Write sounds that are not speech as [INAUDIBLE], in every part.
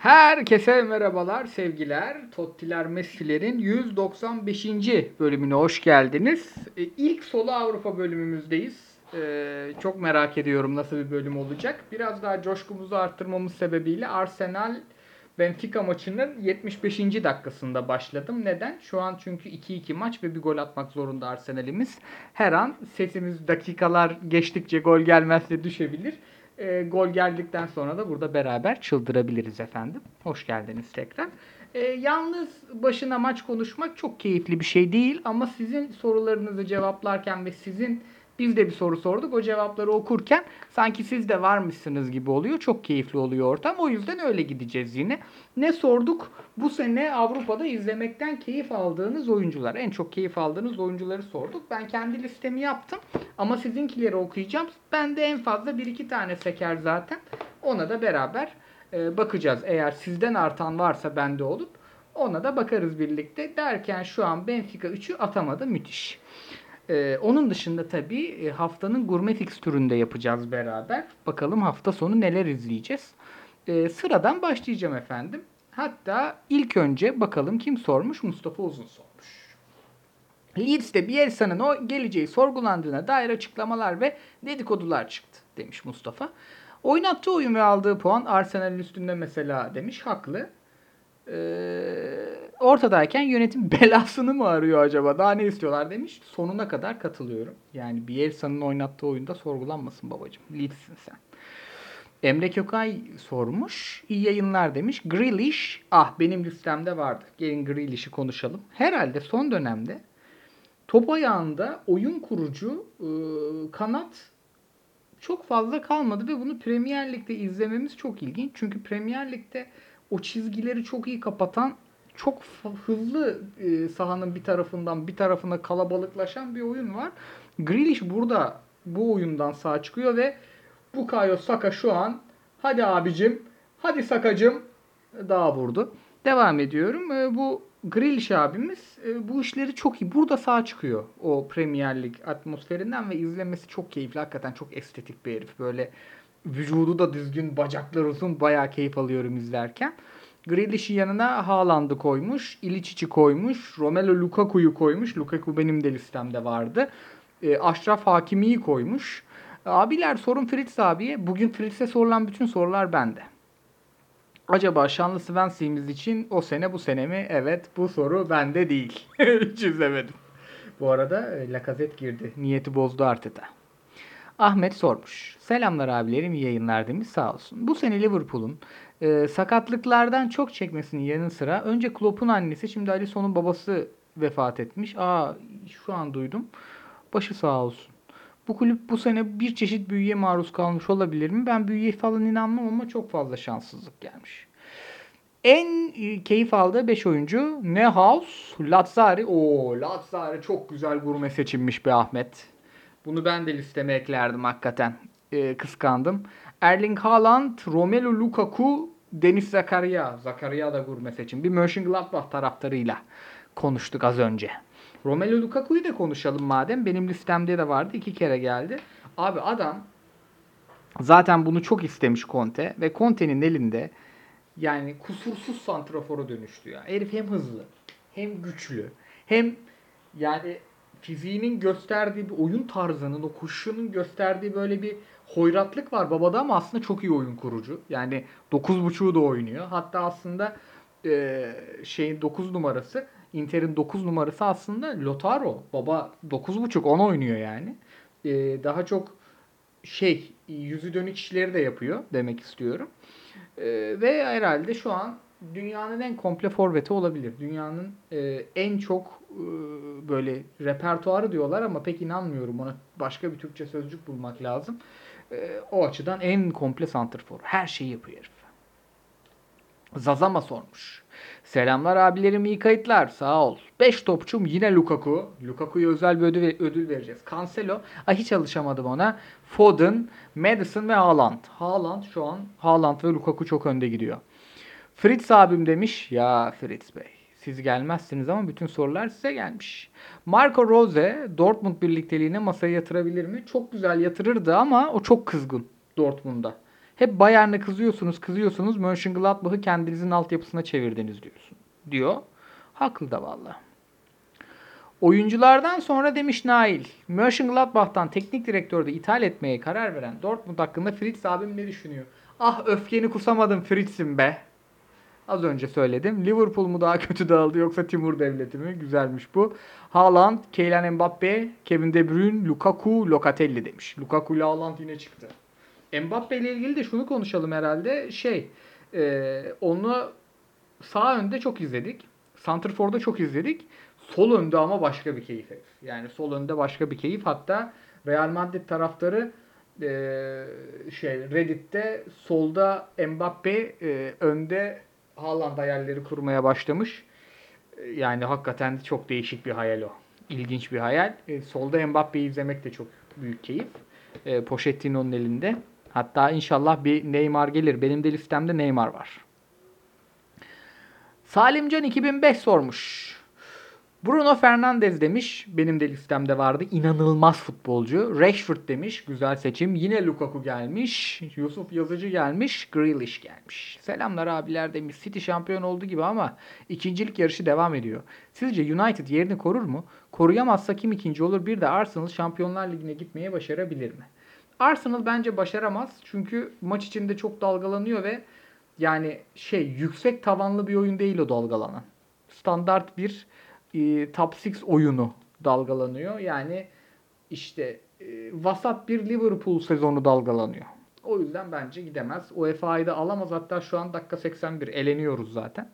Herkese merhabalar, sevgiler. Tottiler Messi'lerin 195. bölümüne hoş geldiniz. E, İlk solo Avrupa bölümümüzdeyiz. E, çok merak ediyorum nasıl bir bölüm olacak. Biraz daha coşkumuzu arttırmamız sebebiyle Arsenal Benfica maçının 75. dakikasında başladım. Neden? Şu an çünkü 2-2 maç ve bir gol atmak zorunda Arsenal'imiz. Her an sesimiz dakikalar geçtikçe gol gelmezse düşebilir. E, gol geldikten sonra da burada beraber çıldırabiliriz efendim. Hoş geldiniz tekrar. E, yalnız başına maç konuşmak çok keyifli bir şey değil ama sizin sorularınızı cevaplarken ve sizin biz de bir soru sorduk. O cevapları okurken sanki siz de varmışsınız gibi oluyor. Çok keyifli oluyor ortam. O yüzden öyle gideceğiz yine. Ne sorduk? Bu sene Avrupa'da izlemekten keyif aldığınız oyuncular. En çok keyif aldığınız oyuncuları sorduk. Ben kendi listemi yaptım. Ama sizinkileri okuyacağım. Ben de en fazla bir iki tane seker zaten. Ona da beraber e, bakacağız. Eğer sizden artan varsa bende olup ona da bakarız birlikte. Derken şu an Benfica 3'ü atamadı. Müthiş. Ee, onun dışında tabii e, haftanın gurme fikstüründe yapacağız beraber. Bakalım hafta sonu neler izleyeceğiz. Ee, sıradan başlayacağım efendim. Hatta ilk önce bakalım kim sormuş? Mustafa Uzun sormuş. Leeds'te Bielsa'nın o geleceği sorgulandığına dair açıklamalar ve dedikodular çıktı demiş Mustafa. Oynattığı oyun ve aldığı puan Arsenal'in üstünde mesela demiş. Haklı. Ee, ortadayken yönetim [LAUGHS] belasını mı arıyor acaba? Daha ne istiyorlar demiş. Sonuna kadar katılıyorum. Yani Bielsa'nın oynattığı oyunda sorgulanmasın babacığım. Leeds'sin sen. Emre Kökay sormuş. İyi yayınlar demiş. Grealish. Ah benim listemde vardı. Gelin Grealish'i konuşalım. Herhalde son dönemde top ayağında oyun kurucu e, kanat çok fazla kalmadı ve bunu Premier Lig'de izlememiz çok ilginç. Çünkü Premier Lig'de o çizgileri çok iyi kapatan çok hızlı e, sahanın bir tarafından bir tarafına kalabalıklaşan bir oyun var. Grealish burada bu oyundan sağ çıkıyor ve Bukayo Saka şu an hadi abicim hadi Sakacım daha vurdu. Devam ediyorum. E, bu Grealish abimiz e, bu işleri çok iyi. Burada sağ çıkıyor o Premier Lig atmosferinden ve izlemesi çok keyifli. Hakikaten çok estetik bir herif. Böyle vücudu da düzgün, bacaklar uzun. Bayağı keyif alıyorum izlerken. Grealish'in yanına Haaland'ı koymuş. İliçiç'i koymuş. Romelu Lukaku'yu koymuş. Lukaku benim de listemde vardı. E, Aşraf Hakimi'yi koymuş. Abiler sorun Fritz abiye. Bugün Fritz'e sorulan bütün sorular bende. Acaba şanlı Svensley'imiz için o sene bu sene mi? Evet bu soru bende değil. [LAUGHS] Hiç izlemedim. Bu arada e, Lacazette girdi. Niyeti bozdu Arteta. Ahmet sormuş. Selamlar abilerim yayınlar demiş sağ olsun. Bu sene Liverpool'un e, sakatlıklardan çok çekmesinin yanı sıra önce Klopp'un annesi şimdi Alisson'un babası vefat etmiş. Aa şu an duydum. Başı sağ olsun. Bu kulüp bu sene bir çeşit büyüye maruz kalmış olabilir mi? Ben büyüye falan inanmam ama çok fazla şanssızlık gelmiş. En e, keyif aldığı 5 oyuncu Nehaus, Lazzari. Oo Lazzari çok güzel gurme seçilmiş be Ahmet. Bunu ben de listeme eklerdim hakikaten. Ee, kıskandım. Erling Haaland, Romelu Lukaku, Deniz Zakaria. Zakaria da gurme seçim. Bir Mönchengladbach taraftarıyla konuştuk az önce. Romelu Lukaku'yu da konuşalım madem. Benim listemde de vardı. iki kere geldi. Abi adam zaten bunu çok istemiş Conte ve Conte'nin elinde yani kusursuz santrafora dönüştü ya. Herif hem hızlı, hem güçlü, hem yani fiziğinin gösterdiği bir oyun tarzının, o kuşunun gösterdiği böyle bir hoyratlık var babada ama aslında çok iyi oyun kurucu. Yani 9.5'u da oynuyor. Hatta aslında e, şeyin 9 numarası Inter'in 9 numarası aslında Lotaro. Baba 9.5 10 oynuyor yani. E, daha çok şey yüzü dönük işleri de yapıyor demek istiyorum. E, ve herhalde şu an dünyanın en komple forveti olabilir. Dünyanın e, en çok e, böyle repertuarı diyorlar ama pek inanmıyorum ona. Başka bir Türkçe sözcük bulmak lazım. E, o açıdan en komple santrfor. Her şeyi yapıyor herif. Zazama sormuş. Selamlar abilerim iyi kayıtlar sağ ol. 5 topçum yine Lukaku. Lukaku'ya özel bir ödül, ödül vereceğiz. Cancelo. Ay hiç alışamadım ona. Foden, Madison ve Haaland. Haaland şu an Haaland ve Lukaku çok önde gidiyor. Fritz abim demiş. Ya Fritz Bey siz gelmezsiniz ama bütün sorular size gelmiş. Marco Rose Dortmund birlikteliğine masaya yatırabilir mi? Çok güzel yatırırdı ama o çok kızgın Dortmund'da. Hep Bayern'e kızıyorsunuz, kızıyorsunuz. Mönchengladbach'ı kendinizin altyapısına çevirdiniz diyorsun. Diyor. Haklı da valla. Oyunculardan sonra demiş Nail. Mönchengladbach'tan teknik direktörde ithal etmeye karar veren Dortmund hakkında Fritz abim ne düşünüyor? Ah öfkeni kusamadım Fritz'im be. Az önce söyledim. Liverpool mu daha kötü dağıldı yoksa Timur Devleti mi? Güzelmiş bu. Haaland, Kylian Mbappe, Kevin De Bruyne, Lukaku, Locatelli demiş. Lukaku ile Haaland yine çıktı. Mbappe ile ilgili de şunu konuşalım herhalde. Şey, e, onu sağ önde çok izledik. Santrfor'da çok izledik. Sol önde ama başka bir keyif. Yani sol önde başka bir keyif. Hatta Real Madrid taraftarı e, şey Reddit'te solda Mbappe e, önde Haaland hayalleri kurmaya başlamış. E, Yani hakikaten çok değişik bir hayal o. İlginç bir hayal. E, solda Mbappe'yi izlemek de çok büyük keyif. E, Pochettino'nun elinde. Hatta inşallah bir Neymar gelir. Benim de listemde Neymar var. Salimcan 2005 sormuş. Bruno Fernandes demiş. Benim de listemde vardı. İnanılmaz futbolcu. Rashford demiş. Güzel seçim. Yine Lukaku gelmiş. Yusuf Yazıcı gelmiş. Grealish gelmiş. Selamlar abiler demiş. City şampiyon oldu gibi ama ikincilik yarışı devam ediyor. Sizce United yerini korur mu? Koruyamazsa kim ikinci olur? Bir de Arsenal Şampiyonlar Ligi'ne gitmeye başarabilir mi? Arsenal bence başaramaz. Çünkü maç içinde çok dalgalanıyor ve yani şey yüksek tavanlı bir oyun değil o dalgalanan. Standart bir e, top 6 oyunu dalgalanıyor. Yani işte e, vasat bir Liverpool sezonu dalgalanıyor. O yüzden bence gidemez. UEFA'yı da alamaz. Hatta şu an dakika 81 eleniyoruz zaten.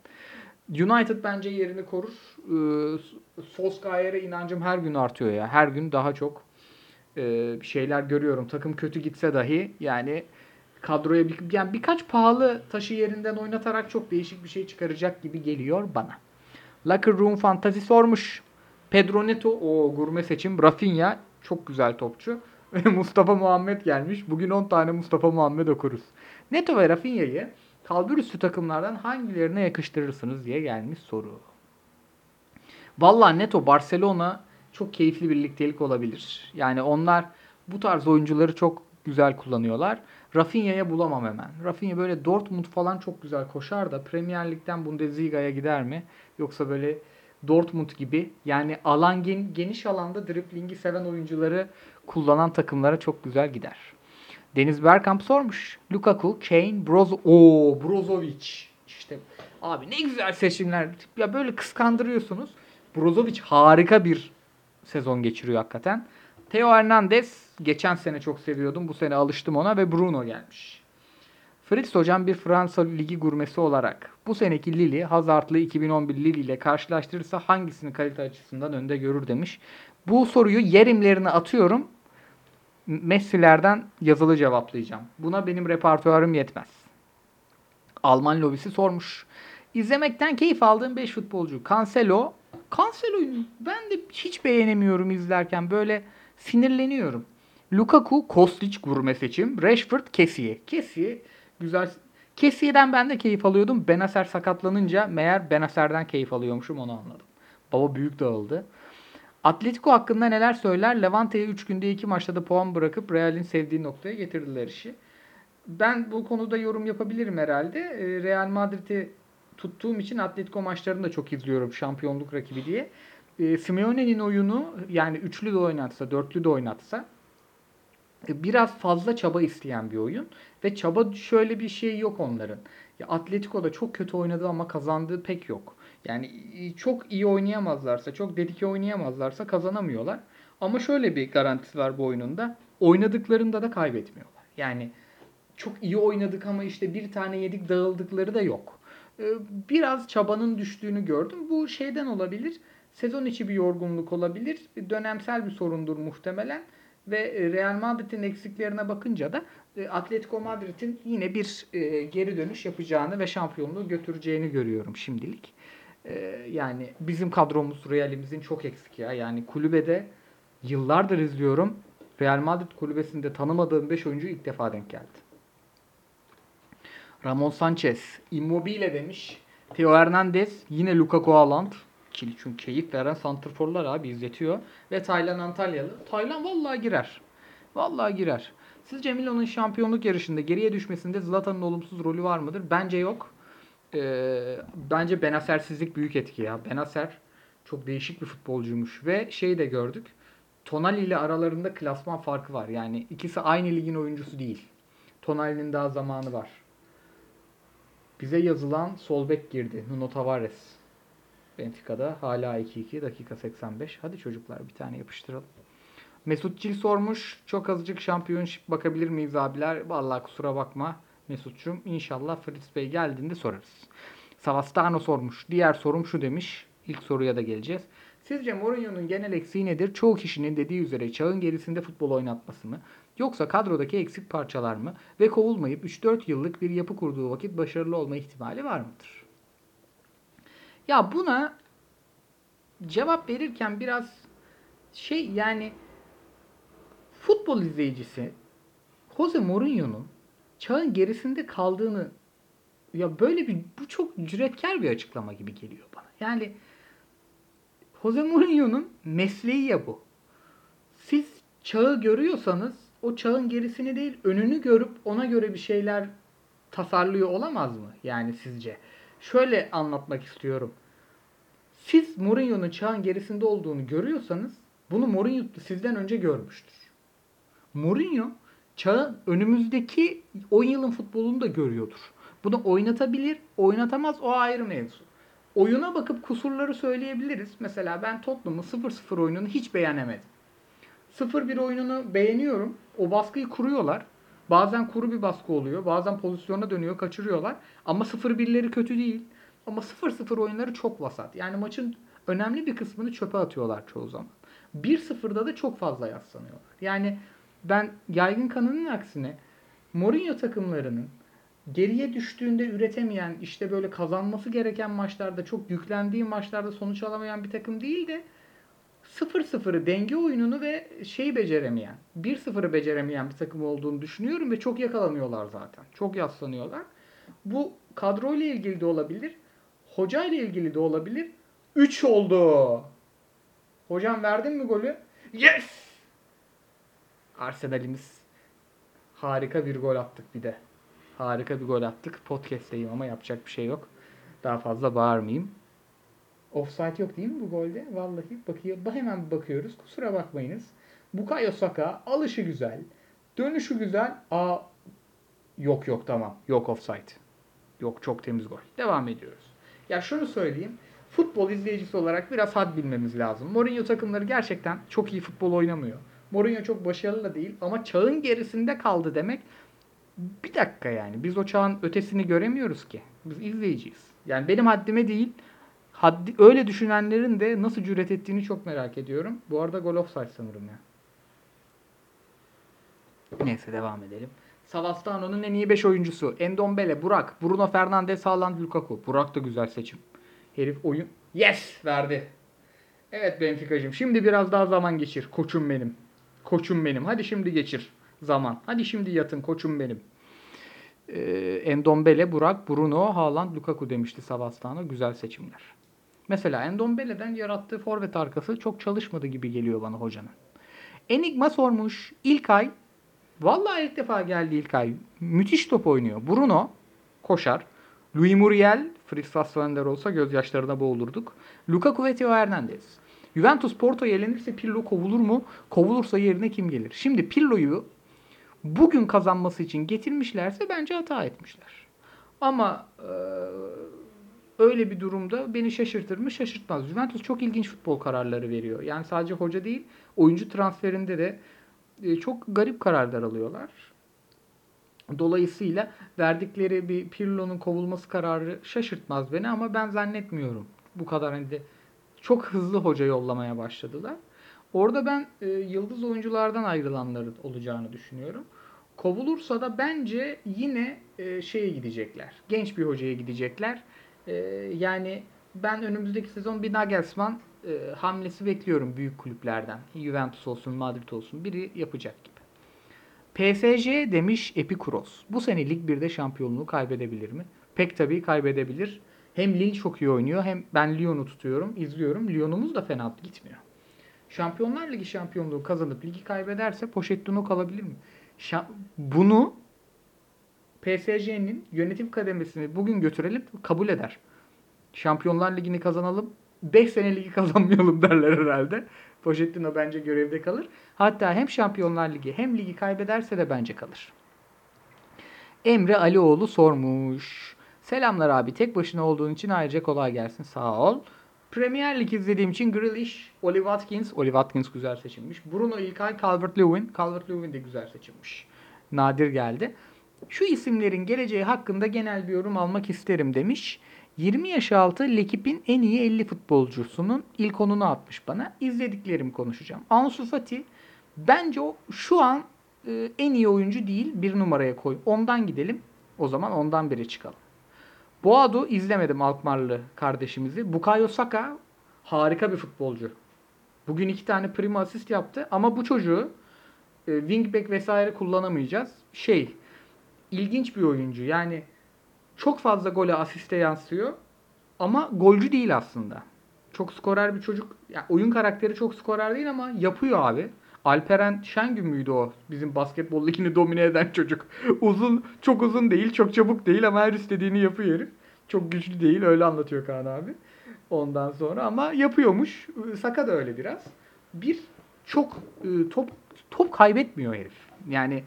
United bence yerini korur. Ee, Solskjaer'e inancım her gün artıyor ya. Her gün daha çok e, şeyler görüyorum. Takım kötü gitse dahi yani kadroya bir, yani birkaç pahalı taşı yerinden oynatarak çok değişik bir şey çıkaracak gibi geliyor bana. Locker Room Fantasy sormuş. Pedro Neto o gurme seçim. Rafinha çok güzel topçu. [LAUGHS] Mustafa Muhammed gelmiş. Bugün 10 tane Mustafa Muhammed okuruz. Neto ve Rafinha'yı kalbur üstü takımlardan hangilerine yakıştırırsınız diye gelmiş soru. Vallahi Neto Barcelona çok keyifli birliktelik olabilir. Yani onlar bu tarz oyuncuları çok güzel kullanıyorlar. Rafinha'ya bulamam hemen. Rafinha böyle Dortmund falan çok güzel koşar da Premier Lig'den Bundesliga'ya gider mi? Yoksa böyle Dortmund gibi yani alan gen- geniş alanda driblingi seven oyuncuları kullanan takımlara çok güzel gider. Deniz Bergkamp sormuş. Lukaku, Kane, Brozo Oo, Brozovic. İşte abi ne güzel seçimler. Ya böyle kıskandırıyorsunuz. Brozovic harika bir sezon geçiriyor hakikaten. Theo Hernandez geçen sene çok seviyordum. Bu sene alıştım ona ve Bruno gelmiş. Fritz hocam bir Fransa Ligi gurmesi olarak bu seneki Lille Hazard'lı 2011 Lille ile karşılaştırırsa hangisini kalite açısından önde görür demiş. Bu soruyu yerimlerine atıyorum. Messi'lerden yazılı cevaplayacağım. Buna benim repertuarım yetmez. Alman lobisi sormuş. İzlemekten keyif aldığım 5 futbolcu. Cancelo. Cancelo'yu ben de hiç beğenemiyorum izlerken. Böyle sinirleniyorum. Lukaku, Kostic gurme seçim. Rashford, Kessie. Kessie güzel. Kessie'den ben de keyif alıyordum. Benacer sakatlanınca meğer Benacer'den keyif alıyormuşum onu anladım. Baba büyük dağıldı. Atletico hakkında neler söyler? Levante'ye 3 günde 2 maçta da puan bırakıp Real'in sevdiği noktaya getirdiler işi. Ben bu konuda yorum yapabilirim herhalde. Ee, Real Madrid'i tuttuğum için Atletico maçlarını da çok izliyorum şampiyonluk rakibi diye. Ee, Simeone'nin oyunu yani üçlü de oynatsa, dörtlü de oynatsa biraz fazla çaba isteyen bir oyun. Ve çaba şöyle bir şey yok onların. Ya Atletico'da çok kötü oynadı ama kazandığı pek yok. Yani çok iyi oynayamazlarsa, çok dedike oynayamazlarsa kazanamıyorlar. Ama şöyle bir garantisi var bu oyununda. Oynadıklarında da kaybetmiyorlar. Yani çok iyi oynadık ama işte bir tane yedik dağıldıkları da yok. Ee, Biraz çabanın düştüğünü gördüm. Bu şeyden olabilir. Sezon içi bir yorgunluk olabilir. Dönemsel bir sorundur muhtemelen. Ve e, Real Madrid'in eksiklerine bakınca da e, Atletico Madrid'in yine bir e, geri dönüş yapacağını ve şampiyonluğu götüreceğini görüyorum şimdilik. Yani bizim kadromuz Real'imizin çok eksik ya. Yani kulübede yıllardır izliyorum. Real Madrid kulübesinde tanımadığım 5 oyuncu ilk defa denk geldi. Ramon Sanchez, Immobile demiş. Theo Hernandez, yine Lukaku Haaland. Kili çünkü keyif veren santrforlar abi izletiyor. Ve Taylan Antalyalı. Taylan vallahi girer. Vallahi girer. Sizce Milan'ın şampiyonluk yarışında geriye düşmesinde Zlatan'ın olumsuz rolü var mıdır? Bence yok. Ee, bence Benasersizlik büyük etki ya. Benaser çok değişik bir futbolcuymuş ve şeyi de gördük. Tonali ile aralarında klasman farkı var. Yani ikisi aynı ligin oyuncusu değil. Tonali'nin daha zamanı var. Bize yazılan sol bek girdi. Nuno Tavares. Benfica'da hala 2-2 dakika 85. Hadi çocuklar bir tane yapıştıralım. Mesut Cil sormuş. Çok azıcık şampiyonşip bakabilir miyiz abiler? Vallahi kusura bakma Mesut'cum. İnşallah Fritz Bey geldiğinde sorarız. Savastano sormuş. Diğer sorum şu demiş. İlk soruya da geleceğiz. Sizce Mourinho'nun genel eksiği nedir? Çoğu kişinin dediği üzere çağın gerisinde futbol oynatması mı? Yoksa kadrodaki eksik parçalar mı? Ve kovulmayıp 3-4 yıllık bir yapı kurduğu vakit başarılı olma ihtimali var mıdır? Ya buna cevap verirken biraz şey yani futbol izleyicisi Jose Mourinho'nun çağın gerisinde kaldığını ya böyle bir bu çok cüretkar bir açıklama gibi geliyor bana. Yani Jose Mourinho'nun mesleği ya bu. Siz çağı görüyorsanız o çağın gerisini değil önünü görüp ona göre bir şeyler tasarlıyor olamaz mı? Yani sizce. Şöyle anlatmak istiyorum. Siz Mourinho'nun çağın gerisinde olduğunu görüyorsanız bunu Mourinho sizden önce görmüştür. Mourinho çağın önümüzdeki 10 yılın futbolunu da görüyordur. Bunu oynatabilir, oynatamaz o ayrı mevzu. Oyuna bakıp kusurları söyleyebiliriz. Mesela ben Tottenham'ın 0-0 oyununu hiç beğenemedim. 0-1 oyununu beğeniyorum. O baskıyı kuruyorlar. Bazen kuru bir baskı oluyor. Bazen pozisyona dönüyor, kaçırıyorlar. Ama 0-1'leri kötü değil. Ama 0-0 oyunları çok vasat. Yani maçın önemli bir kısmını çöpe atıyorlar çoğu zaman. 1-0'da da çok fazla yaslanıyorlar. Yani ben yaygın kanının aksine Mourinho takımlarının geriye düştüğünde üretemeyen, işte böyle kazanması gereken maçlarda, çok yüklendiği maçlarda sonuç alamayan bir takım değil de 0-0'ı denge oyununu ve şey beceremeyen, 1-0'ı beceremeyen bir takım olduğunu düşünüyorum ve çok yakalanıyorlar zaten. Çok yaslanıyorlar. Bu kadroyla ilgili de olabilir. Hoca ile ilgili de olabilir. 3 oldu. Hocam verdin mi golü? Yes! Arsenal'imiz harika bir gol attık bir de. Harika bir gol attık. Podcast'teyim ama yapacak bir şey yok. Daha fazla bağırmayayım. Offside yok değil mi bu golde? Vallahi bakıyor. Hemen bakıyoruz. Kusura bakmayınız. Bukayo Saka alışı güzel. Dönüşü güzel. Aa yok yok tamam. Yok offside. Yok çok temiz gol. Devam ediyoruz. Ya şunu söyleyeyim. Futbol izleyicisi olarak biraz had bilmemiz lazım. Mourinho takımları gerçekten çok iyi futbol oynamıyor. Mourinho çok başarılı da değil ama çağın gerisinde kaldı demek bir dakika yani. Biz o çağın ötesini göremiyoruz ki. Biz izleyiciyiz. Yani benim haddime değil haddi, öyle düşünenlerin de nasıl cüret ettiğini çok merak ediyorum. Bu arada gol offside sanırım ya. Neyse devam edelim. Savastano'nun en iyi 5 oyuncusu. Endombele, Burak, Bruno Fernandes, Haaland, Lukaku. Burak da güzel seçim. Herif oyun... Yes! Verdi. Evet Benfica'cığım. Şimdi biraz daha zaman geçir. Koçum benim. Koçum benim. Hadi şimdi geçir zaman. Hadi şimdi yatın koçum benim. Ee, Endombele, Burak, Bruno, Haaland, Lukaku demişti Savastano. Güzel seçimler. Mesela Endombele'den yarattığı forvet arkası çok çalışmadı gibi geliyor bana hocanın. Enigma sormuş. İlk ay Vallahi ilk defa geldi ilk ay. Müthiş top oynuyor. Bruno koşar. Louis Muriel, Fritz Fassbender olsa gözyaşlarına boğulurduk. Lukaku ve Theo Hernandez. Juventus Porto'ya elenirse Pirlo kovulur mu? Kovulursa yerine kim gelir? Şimdi Pirlo'yu bugün kazanması için getirmişlerse bence hata etmişler. Ama e, öyle bir durumda beni şaşırtır mı? Şaşırtmaz. Juventus çok ilginç futbol kararları veriyor. Yani sadece hoca değil, oyuncu transferinde de e, çok garip kararlar alıyorlar. Dolayısıyla verdikleri bir Pirlo'nun kovulması kararı şaşırtmaz beni ama ben zannetmiyorum. Bu kadar hani de çok hızlı hoca yollamaya başladılar. Orada ben e, yıldız oyunculardan ayrılanların olacağını düşünüyorum. Kovulursa da bence yine e, şeye gidecekler. Genç bir hocaya gidecekler. E, yani ben önümüzdeki sezon bir Nagelsmann e, hamlesi bekliyorum büyük kulüplerden. Juventus olsun, Madrid olsun biri yapacak gibi. PSG demiş Epikuros. Bu sene Lig 1'de şampiyonluğu kaybedebilir mi? Pek tabii kaybedebilir. Hem Lille çok iyi oynuyor hem ben Lyon'u tutuyorum, izliyorum. Lyon'umuz da fena gitmiyor. Şampiyonlar Ligi şampiyonluğu kazanıp ligi kaybederse Pochettino kalabilir mi? Şa- bunu PSG'nin yönetim kademesini bugün götürelim kabul eder. Şampiyonlar Ligi'ni kazanalım. 5 sene ligi [LAUGHS] kazanmayalım derler herhalde. Pochettino bence görevde kalır. Hatta hem Şampiyonlar Ligi hem ligi kaybederse de bence kalır. Emre Alioğlu sormuş. Selamlar abi. Tek başına olduğun için ayrıca kolay gelsin. Sağ ol. Premier Lig izlediğim için Grealish, Oli Watkins, Oli Watkins güzel seçilmiş. Bruno İlkay, Calvert-Lewin, Calvert-Lewin de güzel seçilmiş. Nadir geldi. Şu isimlerin geleceği hakkında genel bir yorum almak isterim demiş. 20 yaş altı Lekip'in en iyi 50 futbolcusunun ilk onunu atmış bana. İzlediklerimi konuşacağım. Ansu Fati bence o şu an e, en iyi oyuncu değil. Bir numaraya koy. Ondan gidelim. O zaman ondan biri çıkalım. Boadu izlemedim Alkmaarlı kardeşimizi. Bukayo Saka harika bir futbolcu. Bugün iki tane prima asist yaptı ama bu çocuğu e, wingback vesaire kullanamayacağız. Şey, ilginç bir oyuncu. Yani çok fazla gole asiste yansıyor ama golcü değil aslında. Çok skorer bir çocuk. Yani oyun karakteri çok skorer değil ama yapıyor abi. Alperen Şengün müydü o? Bizim basketbol ligini domine eden çocuk. [LAUGHS] uzun, çok uzun değil, çok çabuk değil ama her istediğini yapıyor herif. Çok güçlü değil, öyle anlatıyor Kaan abi. Ondan sonra ama yapıyormuş. Saka da öyle biraz. Bir çok e, top top kaybetmiyor herif. Yani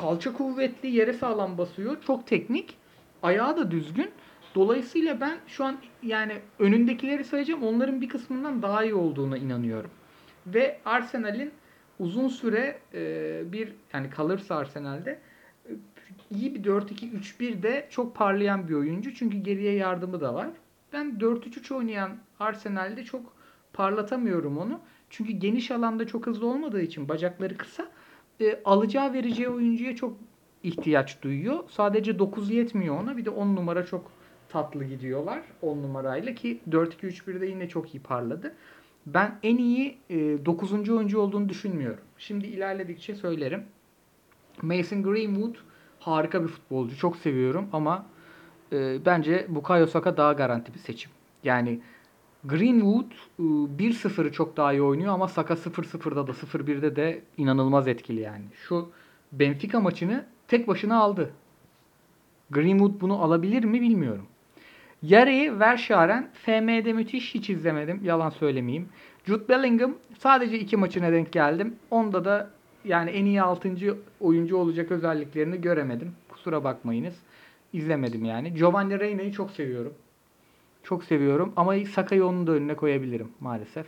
kalça kuvvetli, yere sağlam basıyor. Çok teknik. Ayağı da düzgün. Dolayısıyla ben şu an yani önündekileri sayacağım. Onların bir kısmından daha iyi olduğuna inanıyorum. Ve Arsenal'in uzun süre e, bir yani kalırsa Arsenal'de e, iyi bir 4-2-3-1 de çok parlayan bir oyuncu. Çünkü geriye yardımı da var. Ben 4-3-3 oynayan Arsenal'de çok parlatamıyorum onu. Çünkü geniş alanda çok hızlı olmadığı için bacakları kısa. E, alacağı vereceği oyuncuya çok ihtiyaç duyuyor. Sadece 9 yetmiyor ona. Bir de 10 numara çok tatlı gidiyorlar 10 numarayla ki 4-2-3-1'de yine çok iyi parladı. Ben en iyi e, 9. oyuncu olduğunu düşünmüyorum. Şimdi ilerledikçe söylerim. Mason Greenwood harika bir futbolcu. Çok seviyorum ama e, bence Bukayo Saka daha garanti bir seçim. Yani Greenwood e, 1-0'ı çok daha iyi oynuyor ama Saka 0-0'da da 0-1'de de inanılmaz etkili yani. Şu Benfica maçını tek başına aldı. Greenwood bunu alabilir mi bilmiyorum. Yarıyı Verscharen FM'de müthiş hiç izlemedim. Yalan söylemeyeyim. Jude Bellingham sadece iki maçına denk geldim. Onda da yani en iyi 6. oyuncu olacak özelliklerini göremedim. Kusura bakmayınız. İzlemedim yani. Giovanni Reyna'yı çok seviyorum. Çok seviyorum ama Saka'yı onun da önüne koyabilirim maalesef.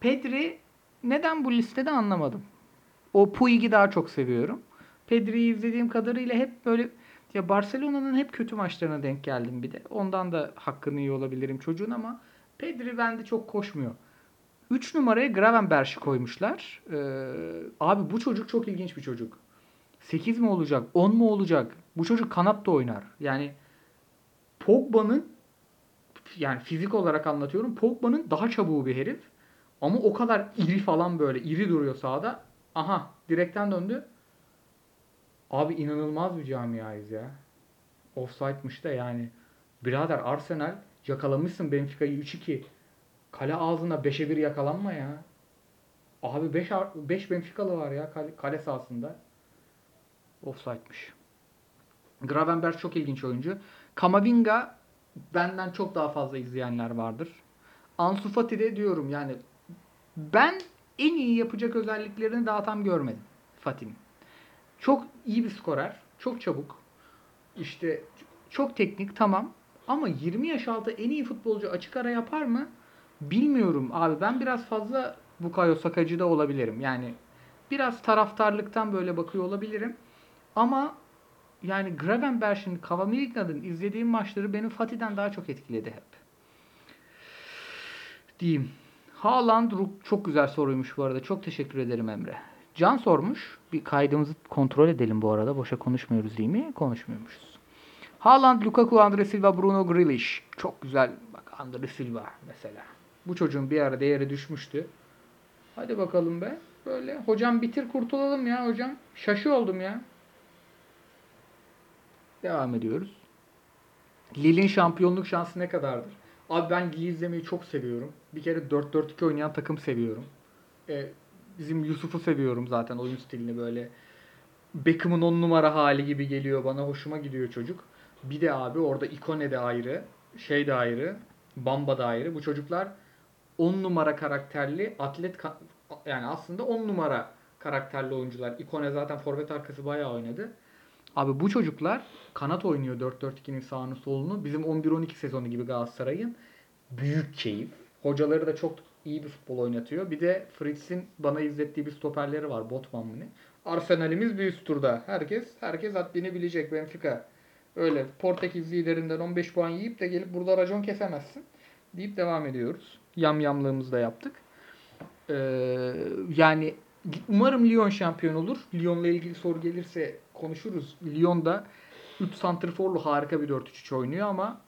Pedri neden bu listede anlamadım. O Puig'i daha çok seviyorum. Pedri'yi izlediğim kadarıyla hep böyle ya Barcelona'nın hep kötü maçlarına denk geldim bir de. Ondan da hakkını iyi olabilirim çocuğun ama Pedri bende çok koşmuyor. 3 numaraya Gravenberch'i koymuşlar. Ee, abi bu çocuk çok ilginç bir çocuk. 8 mi olacak? 10 mu olacak? Bu çocuk kanat da oynar. Yani Pogba'nın yani fizik olarak anlatıyorum. Pogba'nın daha çabuğu bir herif. Ama o kadar iri falan böyle. iri duruyor sahada. Aha direkten döndü. Abi inanılmaz bir camiayız ya. Offside'mış da yani. Birader Arsenal yakalamışsın Benfica'yı 3-2. Kale ağzına 5'e 1 yakalanma ya. Abi 5 5 Benfica'lı var ya kale, kale sahasında. Offside'mış. Gravenberch çok ilginç oyuncu. Kamavinga benden çok daha fazla izleyenler vardır. Ansu Fati de diyorum yani ben en iyi yapacak özelliklerini daha tam görmedim Fatih'in. Çok iyi bir skorer. Çok çabuk. İşte çok teknik tamam. Ama 20 yaş altı en iyi futbolcu açık ara yapar mı? Bilmiyorum abi. Ben biraz fazla Bukayo Sakacı da olabilirim. Yani biraz taraftarlıktan böyle bakıyor olabilirim. Ama yani Gravenberch'in, Kavamirigna'nın izlediğim maçları beni Fatih'den daha çok etkiledi hep. Diyeyim. Haaland çok güzel soruymuş bu arada. Çok teşekkür ederim Emre. Can sormuş. Bir kaydımızı kontrol edelim bu arada. Boşa konuşmuyoruz değil mi? Konuşmuyormuşuz. Haaland, Lukaku, Andre Silva, Bruno Grealish. Çok güzel. Bak Andre Silva mesela. Bu çocuğun bir ara değeri düşmüştü. Hadi bakalım be. Böyle. Hocam bitir kurtulalım ya hocam. Şaşı oldum ya. Devam ediyoruz. Lille'in şampiyonluk şansı ne kadardır? Abi ben Lille izlemeyi çok seviyorum. Bir kere 4-4-2 oynayan takım seviyorum. E, bizim Yusuf'u seviyorum zaten oyun stilini böyle. Beckham'ın on numara hali gibi geliyor bana. Hoşuma gidiyor çocuk. Bir de abi orada Ikone de ayrı. Şey de ayrı. Bamba da ayrı. Bu çocuklar 10 numara karakterli atlet ka- yani aslında 10 numara karakterli oyuncular. Ikone zaten forvet arkası bayağı oynadı. Abi bu çocuklar kanat oynuyor 4-4-2'nin sağını solunu. Bizim 11-12 sezonu gibi Galatasaray'ın. Büyük keyif. Hocaları da çok iyi bir futbol oynatıyor. Bir de Fritz'in bana izlettiği bir stoperleri var. Botman mı ne? Arsenal'imiz bir üst turda. Herkes herkes haddini bilecek Benfica. Öyle Portekiz liderinden 15 puan yiyip de gelip burada racon kesemezsin. Deyip devam ediyoruz. Yamyamlığımızı da yaptık. Ee, yani umarım Lyon şampiyon olur. Lyon'la ilgili soru gelirse konuşuruz. Lyon da 3 santrforlu harika bir 4-3-3 oynuyor ama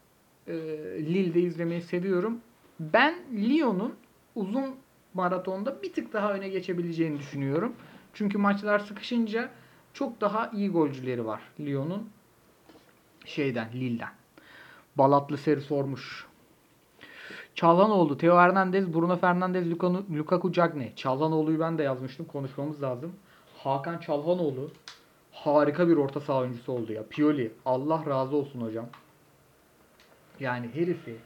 e, Lille'de izlemeyi seviyorum. Ben Lyon'un uzun maratonda bir tık daha öne geçebileceğini düşünüyorum. Çünkü maçlar sıkışınca çok daha iyi golcüleri var Lyon'un şeyden Lille'den. Balatlı Seri sormuş. Çalhanoğlu, Teo Hernandez, Bruno Fernandes, Lukaku, Lukaku Cagne. Çalhanoğlu'yu ben de yazmıştım. Konuşmamız lazım. Hakan Çalhanoğlu harika bir orta saha oyuncusu oldu ya. Pioli. Allah razı olsun hocam. Yani herifi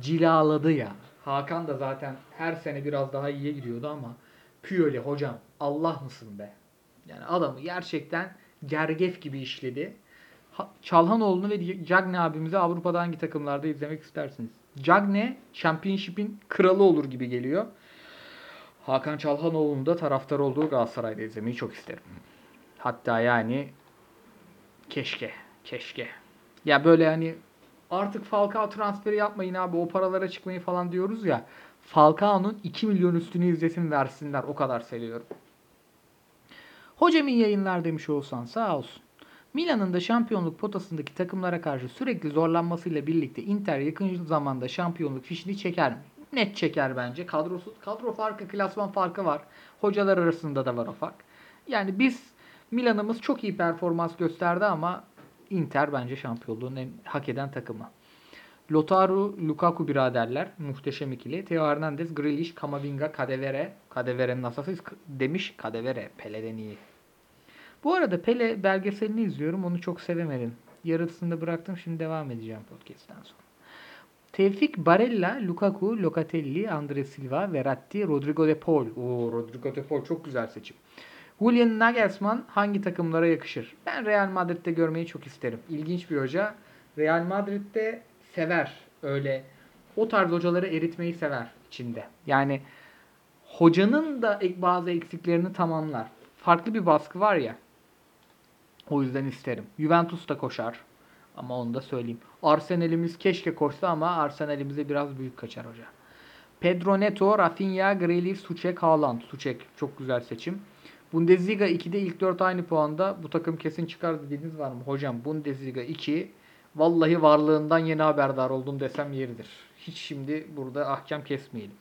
cilaladı ya. Hakan da zaten her sene biraz daha iyiye gidiyordu ama Pioli hocam Allah mısın be? Yani adamı gerçekten gergef gibi işledi. Ha- Çalhanoğlu'nu ve Cagne abimizi Avrupa'da hangi takımlarda izlemek istersiniz? Cagne Championship'in kralı olur gibi geliyor. Hakan Çalhanoğlu'nun da taraftar olduğu Galatasaray'da izlemeyi çok isterim. Hatta yani keşke, keşke. Ya böyle hani artık Falcao transferi yapmayın abi o paralara çıkmayın falan diyoruz ya. Falcao'nun 2 milyon üstünü izlesin versinler o kadar seviyorum. Hocam iyi yayınlar demiş olsan sağ olsun. Milan'ın da şampiyonluk potasındaki takımlara karşı sürekli zorlanmasıyla birlikte Inter yakın zamanda şampiyonluk fişini çeker mi? Net çeker bence. Kadrosu, kadro farkı, klasman farkı var. Hocalar arasında da var o fark. Yani biz Milan'ımız çok iyi performans gösterdi ama Inter bence şampiyonluğun en hak eden takımı. Lotaru, Lukaku biraderler. Muhteşem ikili. Theo Hernandez, Grealish, Kamavinga, Kadewere. Kadevere'nin asası demiş. Kadewere. Pele'den iyi. Bu arada Pele belgeselini izliyorum. Onu çok sevemedim. Yarısında bıraktım. Şimdi devam edeceğim podcast'ten sonra. Tevfik Barella, Lukaku, Locatelli, Andre Silva, Verratti, Rodrigo de Paul. Oo, Rodrigo de Paul çok güzel seçim. Julian Nagelsmann hangi takımlara yakışır? Ben Real Madrid'de görmeyi çok isterim. İlginç bir hoca. Real Madrid'de sever öyle. O tarz hocaları eritmeyi sever içinde. Yani hocanın da bazı eksiklerini tamamlar. Farklı bir baskı var ya. O yüzden isterim. Juventus da koşar. Ama onu da söyleyeyim. Arsenal'imiz keşke koşsa ama Arsenal'imize biraz büyük kaçar hoca. Pedro Neto, Rafinha, Grealish, Suçek, Haaland. Suçek çok güzel seçim. Bundesliga 2'de ilk 4 aynı puanda. Bu takım kesin çıkar dediğiniz var mı? Hocam Bundesliga 2 vallahi varlığından yeni haberdar oldum desem yeridir. Hiç şimdi burada ahkam kesmeyelim.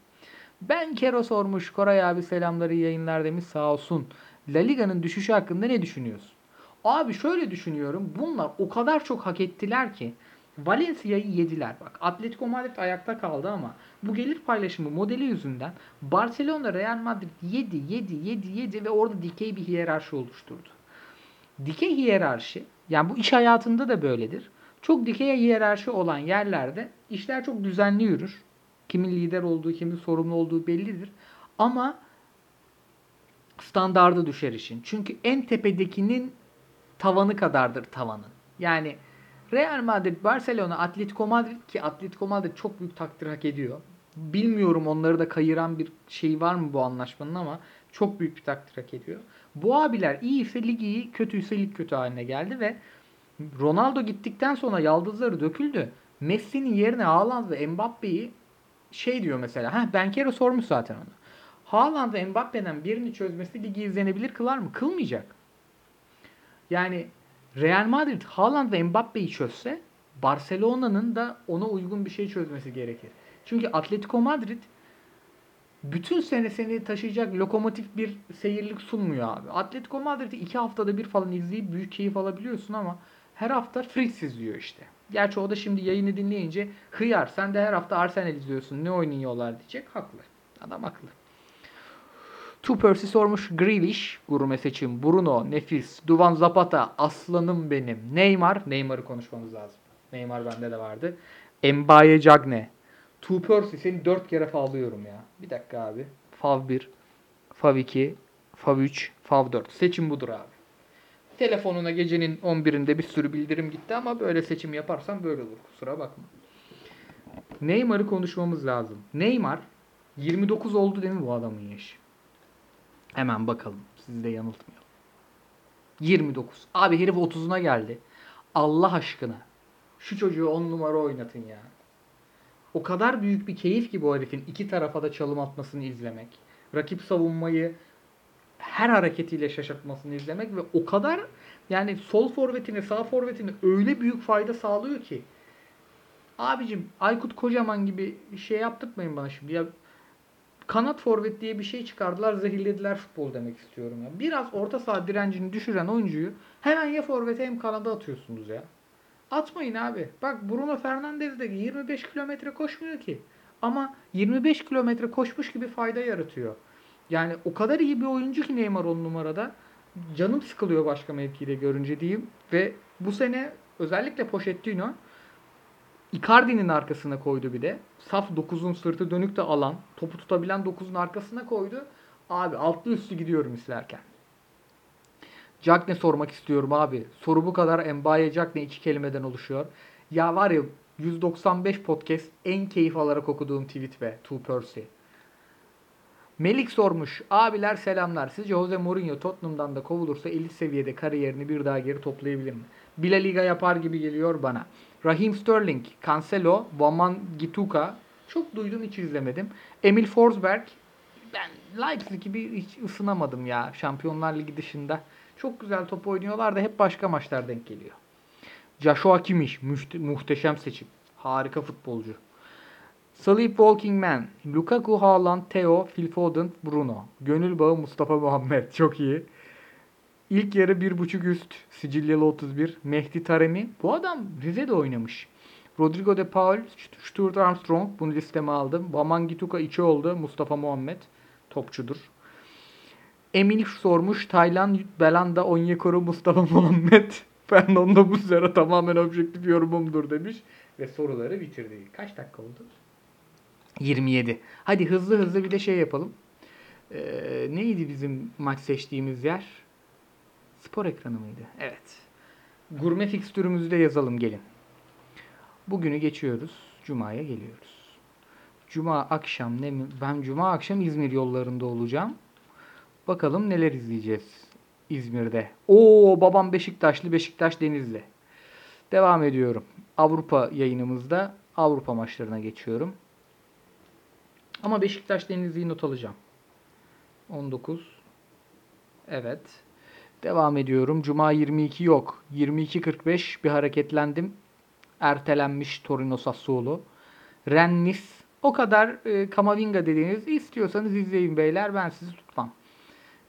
Ben Kero sormuş. Koray abi selamları yayınlar demiş sağ olsun. La Liga'nın düşüşü hakkında ne düşünüyorsun? Abi şöyle düşünüyorum. Bunlar o kadar çok hak ettiler ki Valencia'yı yediler. Bak Atletico Madrid ayakta kaldı ama bu gelir paylaşımı modeli yüzünden Barcelona Real Madrid yedi, yedi, yedi, yedi ve orada dikey bir hiyerarşi oluşturdu. Dikey hiyerarşi yani bu iş hayatında da böyledir. Çok dikey hiyerarşi olan yerlerde işler çok düzenli yürür. Kimin lider olduğu, kimin sorumlu olduğu bellidir. Ama standardı düşer işin. Çünkü en tepedekinin tavanı kadardır tavanın. Yani Real Madrid, Barcelona, Atletico Madrid ki Atletico Madrid çok büyük takdir hak ediyor. Bilmiyorum onları da kayıran bir şey var mı bu anlaşmanın ama çok büyük bir takdir hak ediyor. Bu abiler iyiyse lig iyi, kötüyse lig kötü haline geldi ve Ronaldo gittikten sonra yaldızları döküldü. Messi'nin yerine Haaland ve Mbappe'yi şey diyor mesela. Ha Benkero sormuş zaten onu. Haaland ve Mbappe'den birini çözmesi ligi izlenebilir kılar mı? Kılmayacak. Yani Real Madrid Haaland ve Mbappe'yi çözse Barcelona'nın da ona uygun bir şey çözmesi gerekir. Çünkü Atletico Madrid bütün sene seni taşıyacak lokomotif bir seyirlik sunmuyor abi. Atletico Madrid'i iki haftada bir falan izleyip büyük keyif alabiliyorsun ama her hafta Fritz izliyor işte. Gerçi o da şimdi yayını dinleyince hıyar sen de her hafta Arsenal izliyorsun ne oynuyorlar diyecek. Haklı. Adam haklı. Two Percy sormuş. Grealish, gurme seçim. Bruno, nefis. Duvan Zapata, aslanım benim. Neymar, Neymar'ı konuşmamız lazım. Neymar bende de vardı. Mbaye Cagne. Two Percy seni dört kere favlıyorum ya. Bir dakika abi. Fav 1, Fav 2, Fav 3, Fav 4. Seçim budur abi. Telefonuna gecenin 11'inde bir sürü bildirim gitti ama böyle seçim yaparsan böyle olur. Kusura bakma. Neymar'ı konuşmamız lazım. Neymar 29 oldu değil mi bu adamın yaşı? Hemen bakalım. Sizi de yanıltmayalım. 29. Abi herif 30'una geldi. Allah aşkına. Şu çocuğu 10 numara oynatın ya. O kadar büyük bir keyif ki bu herifin iki tarafa da çalım atmasını izlemek. Rakip savunmayı her hareketiyle şaşırtmasını izlemek ve o kadar yani sol forvetine sağ forvetine öyle büyük fayda sağlıyor ki. Abicim Aykut Kocaman gibi şey yaptırmayın bana şimdi. Ya kanat forvet diye bir şey çıkardılar. Zehirlediler futbol demek istiyorum ya. Biraz orta saha direncini düşüren oyuncuyu hemen ya forvete hem kanada atıyorsunuz ya. Atmayın abi. Bak Bruno Fernandes de 25 kilometre koşmuyor ki. Ama 25 kilometre koşmuş gibi fayda yaratıyor. Yani o kadar iyi bir oyuncu ki Neymar on numarada. Canım sıkılıyor başka mevkide görünce diyeyim. Ve bu sene özellikle Pochettino Icardi'nin arkasına koydu bir de. Saf 9'un sırtı dönük de alan, topu tutabilen 9'un arkasına koydu. Abi altlı üstü gidiyorum izlerken. Cagne sormak istiyorum abi. Soru bu kadar. Mbaye Cagne iki kelimeden oluşuyor. Ya var ya 195 podcast en keyif alarak okuduğum tweet ve Two Percy. Melik sormuş. Abiler selamlar. Sizce Jose Mourinho Tottenham'dan da kovulursa elit seviyede kariyerini bir daha geri toplayabilir mi? Bile Liga yapar gibi geliyor bana. Raheem Sterling, Cancelo, Vaman Gituka. Çok duydum hiç izlemedim. Emil Forsberg. Ben Leipzig gibi hiç ısınamadım ya Şampiyonlar Ligi dışında. Çok güzel top oynuyorlar da hep başka maçlar denk geliyor. Joshua Kimmich muhteşem seçim. Harika futbolcu. Sleep Walking Man, Lukaku, Haaland, Theo, Phil Foden, Bruno. Gönül bağı Mustafa Muhammed. Çok iyi. İlk yarı 1.5 üst. Sicilyalı 31. Mehdi Taremi. Bu adam Rize'de oynamış. Rodrigo de Paul, Stuart Armstrong. Bunu listeme aldım. Vaman Gituka 2 oldu. Mustafa Muhammed. Topçudur. Emil sormuş. Taylan, Belanda, Onyekuru, Mustafa Muhammed. [LAUGHS] Fernando Muslera tamamen objektif yorumumdur demiş. Ve soruları bitirdi. Kaç dakika oldu? 27. Hadi hızlı hızlı bir de şey yapalım. Ee, neydi bizim maç seçtiğimiz yer? Spor ekranı mıydı? Evet. Gurme fikstürümüzü de yazalım gelin. Bugünü geçiyoruz. Cuma'ya geliyoruz. Cuma akşam ne mi? Ben cuma akşam İzmir yollarında olacağım. Bakalım neler izleyeceğiz İzmir'de. Oo babam Beşiktaşlı, Beşiktaş Denizli. Devam ediyorum. Avrupa yayınımızda Avrupa maçlarına geçiyorum. Ama Beşiktaş Denizli'yi not alacağım. 19. Evet. Devam ediyorum. Cuma 22 yok. 22.45 bir hareketlendim. Ertelenmiş Torino Sassuolo. Rennes. O kadar e, Kamavinga dediğiniz istiyorsanız izleyin beyler. Ben sizi tutmam.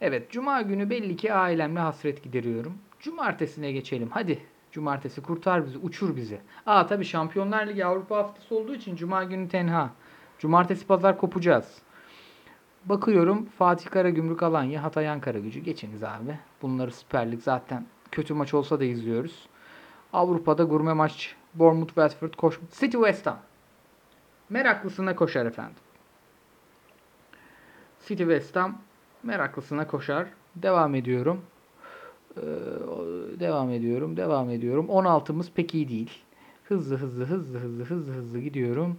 Evet. Cuma günü belli ki ailemle hasret gideriyorum. Cumartesine geçelim. Hadi. Cumartesi kurtar bizi. Uçur bizi. Aa tabii Şampiyonlar Ligi Avrupa haftası olduğu için Cuma günü tenha. Cumartesi pazar kopacağız. Bakıyorum Fatih Karagümrük Alanya, Hatay Ankara gücü. Geçiniz abi. Bunları Süper Lig zaten kötü maç olsa da izliyoruz. Avrupa'da gurme maç. Bournemouth, Watford, koş. City West Ham. Meraklısına koşar efendim. City West Ham meraklısına koşar. Devam ediyorum. Ee, devam ediyorum. Devam ediyorum. 16'mız pek iyi değil. Hızlı hızlı hızlı hızlı hızlı hızlı gidiyorum.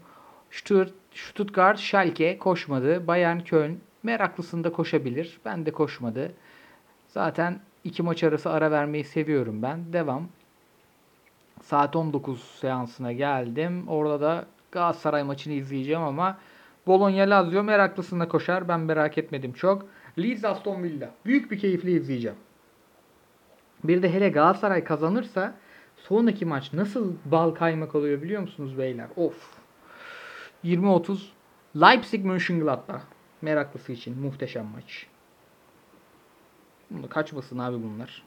Stutt- Stuttgart, Schalke koşmadı. Bayern Köln meraklısında koşabilir. Ben de koşmadı. Zaten iki maç arası ara vermeyi seviyorum ben. Devam. Saat 19 seansına geldim. Orada da Galatasaray maçını izleyeceğim ama Bologna Lazio meraklısında koşar. Ben merak etmedim çok. Leeds Aston Villa. Büyük bir keyifle izleyeceğim. Bir de hele Galatasaray kazanırsa sonraki maç nasıl bal kaymak oluyor biliyor musunuz beyler? Of. 20-30 Leipzig Mönchengladbach. Meraklısı için muhteşem maç. Bunu kaçmasın abi bunlar.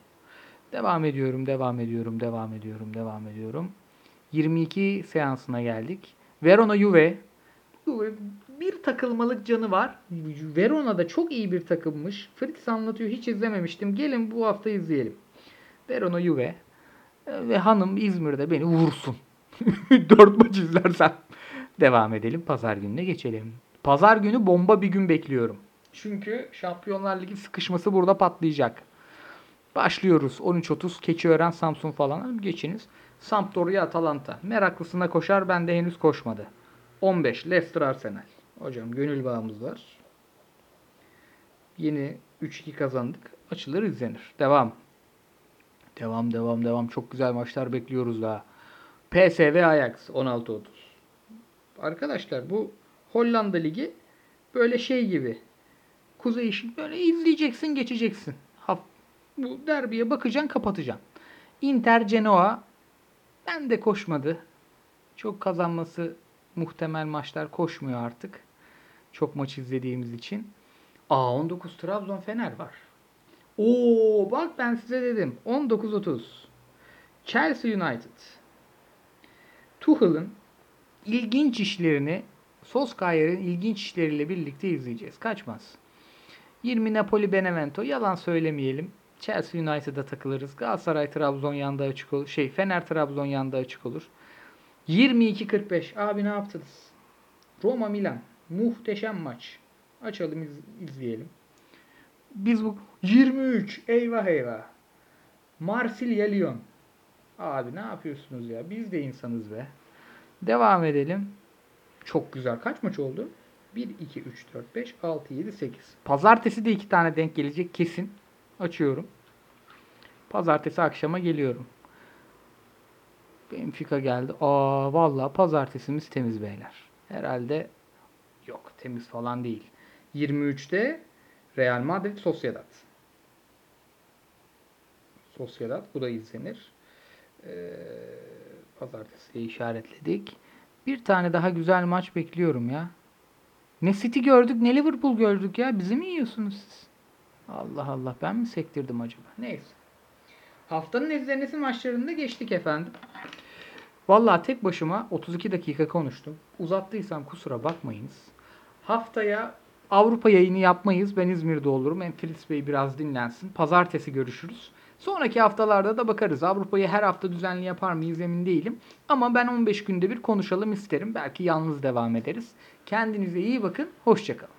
Devam ediyorum, devam ediyorum, devam ediyorum, devam ediyorum. 22 seansına geldik. Verona Juve. Bir takılmalık canı var. Verona'da çok iyi bir takımmış. Fritz anlatıyor hiç izlememiştim. Gelin bu hafta izleyelim. Verona Juve ve hanım İzmir'de beni vursun. [LAUGHS] Dört maç izlersem. Devam edelim. Pazar gününe geçelim. Pazar günü bomba bir gün bekliyorum. Çünkü Şampiyonlar Ligi sıkışması burada patlayacak. Başlıyoruz. 13.30 Keçiören Samsun falan. Geçiniz. Sampdoria Atalanta. Meraklısına koşar. Bende henüz koşmadı. 15 Leicester Arsenal. Hocam gönül bağımız var. Yeni 3-2 kazandık. Açılır izlenir. Devam. Devam devam devam. Çok güzel maçlar bekliyoruz daha. PSV Ajax 16-30. Arkadaşlar bu Hollanda Ligi böyle şey gibi. Kuzey işi böyle izleyeceksin geçeceksin. Bu derbiye bakacaksın kapatacaksın. Inter Genoa ben de koşmadı. Çok kazanması muhtemel maçlar koşmuyor artık. Çok maç izlediğimiz için. Aa 19 Trabzon Fener var. Oo bak ben size dedim. 19-30. Chelsea United. Tuchel'ın ilginç işlerini Solskjaer'in ilginç işleriyle birlikte izleyeceğiz. Kaçmaz. 20 Napoli Benevento. Yalan söylemeyelim. Chelsea United'a takılırız. Galatasaray Trabzon yanda açık olur. Şey Fener Trabzon yanda açık olur. 22-45. Abi ne yaptınız? Roma Milan. Muhteşem maç. Açalım iz- izleyelim. Biz bu 23. Eyvah eyvah. Marsilya Lyon. Abi ne yapıyorsunuz ya? Biz de insanız be. Devam edelim. Çok güzel. Kaç maç oldu? 1, 2, 3, 4, 5, 6, 7, 8. Pazartesi de iki tane denk gelecek kesin. Açıyorum. Pazartesi akşama geliyorum. Benfica geldi. Aa vallahi pazartesimiz temiz beyler. Herhalde yok temiz falan değil. 23'te Real Madrid Sociedad. Sociedad bu da izlenir. Ee, pazartesiye işaretledik. Bir tane daha güzel maç bekliyorum ya. Ne City gördük ne Liverpool gördük ya. Bizi mi yiyorsunuz siz? Allah Allah ben mi sektirdim acaba? Neyse. Haftanın izlenesi maçlarında geçtik efendim. Vallahi tek başıma 32 dakika konuştum. Uzattıysam kusura bakmayınız. Haftaya Avrupa yayını yapmayız. Ben İzmir'de olurum. Fritz Bey biraz dinlensin. Pazartesi görüşürüz. Sonraki haftalarda da bakarız. Avrupa'yı her hafta düzenli yapar mıyız emin değilim. Ama ben 15 günde bir konuşalım isterim. Belki yalnız devam ederiz. Kendinize iyi bakın. Hoşçakalın.